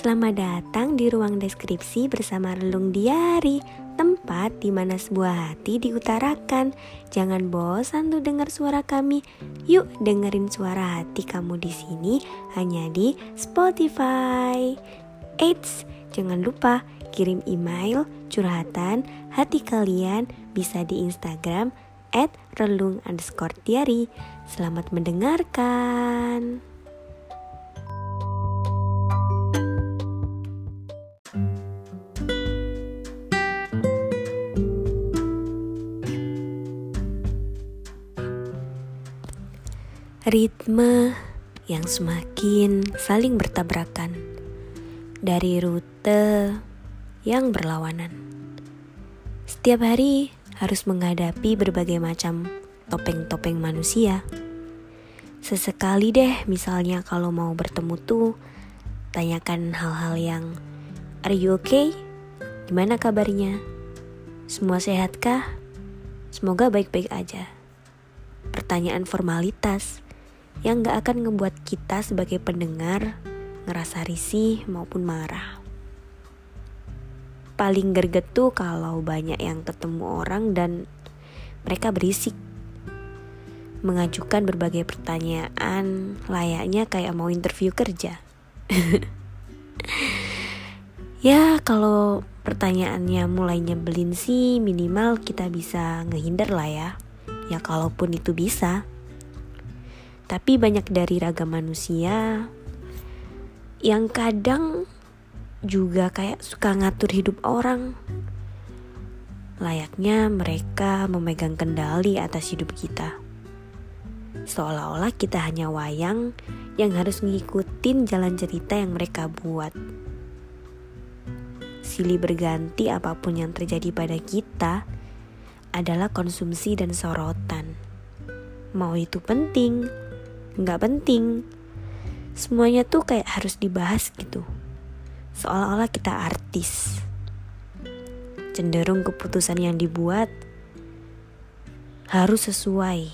Selamat datang di ruang deskripsi bersama Relung Diari, tempat di mana sebuah hati diutarakan. Jangan bosan tuh dengar suara kami. Yuk dengerin suara hati kamu di sini hanya di Spotify. Eits, jangan lupa kirim email curhatan hati kalian bisa di Instagram at relung underscore diari. Selamat mendengarkan. Ritme yang semakin saling bertabrakan dari rute yang berlawanan. Setiap hari harus menghadapi berbagai macam topeng-topeng manusia. Sesekali deh misalnya kalau mau bertemu tuh tanyakan hal-hal yang Are you okay? Gimana kabarnya? Semua sehatkah? Semoga baik-baik aja. Pertanyaan formalitas yang gak akan ngebuat kita sebagai pendengar ngerasa risih maupun marah. Paling gerget tuh kalau banyak yang ketemu orang dan mereka berisik mengajukan berbagai pertanyaan layaknya kayak mau interview kerja. ya kalau pertanyaannya mulai nyebelin sih minimal kita bisa ngehindar lah ya. Ya kalaupun itu bisa. Tapi banyak dari ragam manusia yang kadang juga kayak suka ngatur hidup orang. Layaknya mereka memegang kendali atas hidup kita. Seolah-olah kita hanya wayang yang harus ngikutin jalan cerita yang mereka buat. Silih berganti apa pun yang terjadi pada kita adalah konsumsi dan sorotan. Mau itu penting, nggak penting. Semuanya tuh kayak harus dibahas gitu. Seolah-olah kita artis. Cenderung keputusan yang dibuat harus sesuai.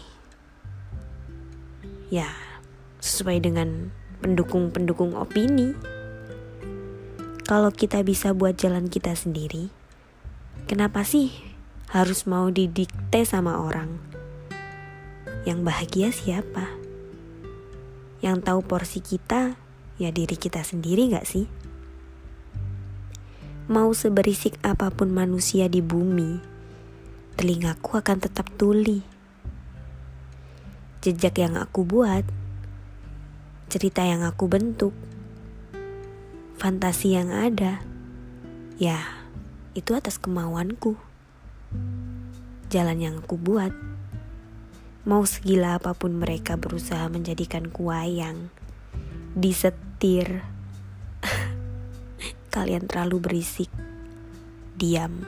Ya, sesuai dengan pendukung-pendukung opini. Kalau kita bisa buat jalan kita sendiri, kenapa sih harus mau didikte sama orang? Yang bahagia siapa? Yang tahu porsi kita ya diri kita sendiri gak sih? Mau seberisik apa pun manusia di bumi, telingaku akan tetap tuli. Jejak yang aku buat, cerita yang aku bentuk, fantasi yang ada, ya itu atas kemauanku. Jalan yang aku buat Mau segila apa pun mereka berusaha menjadikan kuayang, disetir. Kalian terlalu berisik. Diam.